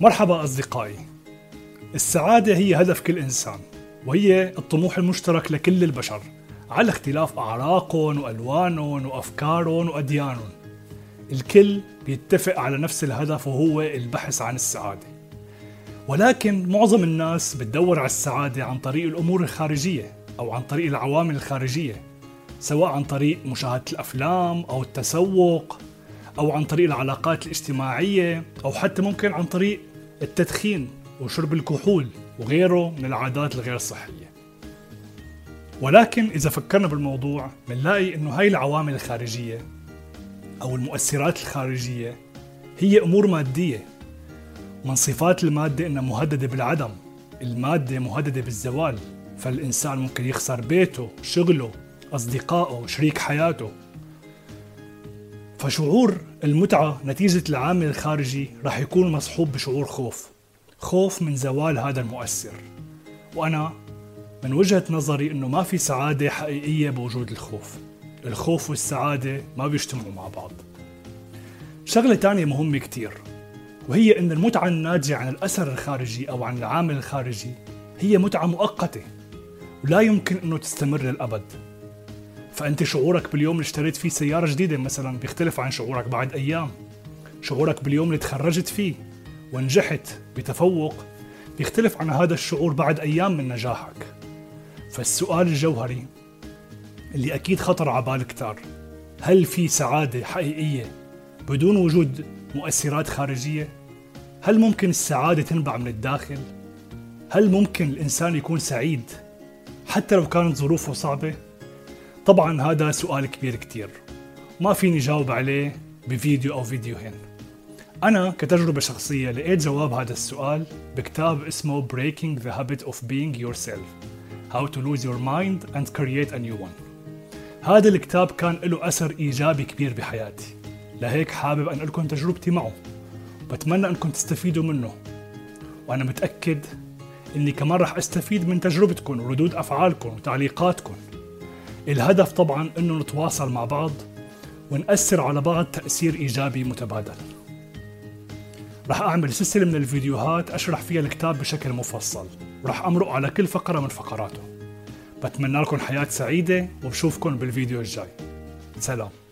مرحبا أصدقائي. السعادة هي هدف كل إنسان وهي الطموح المشترك لكل البشر على اختلاف أعراقهم وألوانهم وأفكارهم وأديانهم. الكل بيتفق على نفس الهدف وهو البحث عن السعادة. ولكن معظم الناس بتدور على السعادة عن طريق الأمور الخارجية أو عن طريق العوامل الخارجية سواء عن طريق مشاهدة الأفلام أو التسوق أو عن طريق العلاقات الاجتماعية أو حتى ممكن عن طريق التدخين وشرب الكحول وغيره من العادات الغير صحية. ولكن إذا فكرنا بالموضوع بنلاقي إنه هاي العوامل الخارجية أو المؤثرات الخارجية هي أمور مادية. من صفات المادة إنها مهددة بالعدم المادة مهددة بالزوال. فالإنسان ممكن يخسر بيته شغله أصدقائه شريك حياته. فشعور المتعة نتيجة العامل الخارجي رح يكون مصحوب بشعور خوف. خوف من زوال هذا المؤثر. وأنا من وجهة نظري أنه ما في سعادة حقيقية بوجود الخوف. الخوف والسعادة ما بيجتمعوا مع بعض. شغلة تانية مهمة كتير وهي أن المتعة الناتجة عن الأثر الخارجي أو عن العامل الخارجي هي متعة مؤقتة. ولا يمكن أنه تستمر للأبد. فأنت شعورك باليوم اللي اشتريت فيه سيارة جديدة مثلا بيختلف عن شعورك بعد أيام شعورك باليوم اللي تخرجت فيه ونجحت بتفوق بيختلف عن هذا الشعور بعد أيام من نجاحك فالسؤال الجوهري اللي أكيد خطر على بال كتار هل في سعادة حقيقية بدون وجود مؤثرات خارجية؟ هل ممكن السعادة تنبع من الداخل؟ هل ممكن الإنسان يكون سعيد حتى لو كانت ظروفه صعبة؟ طبعا هذا سؤال كبير كتير. ما فيني جاوب عليه بفيديو أو فيديوهين. أنا كتجربة شخصية لقيت جواب هذا السؤال بكتاب اسمه Breaking the Habit of Being Yourself How to Lose Your Mind and Create a New One. هذا الكتاب كان له أثر إيجابي كبير بحياتي. لهيك حابب أن لكم تجربتي معه. بتمنى أنكم تستفيدوا منه. وأنا متأكد أني كمان رح أستفيد من تجربتكم وردود أفعالكم وتعليقاتكم الهدف طبعا أنه نتواصل مع بعض ونأثر على بعض تأثير إيجابي متبادل. رح أعمل سلسلة من الفيديوهات أشرح فيها الكتاب بشكل مفصل. ورح أمرق على كل فقرة من فقراته. بتمنى لكم حياة سعيدة وبشوفكم بالفيديو الجاي. سلام.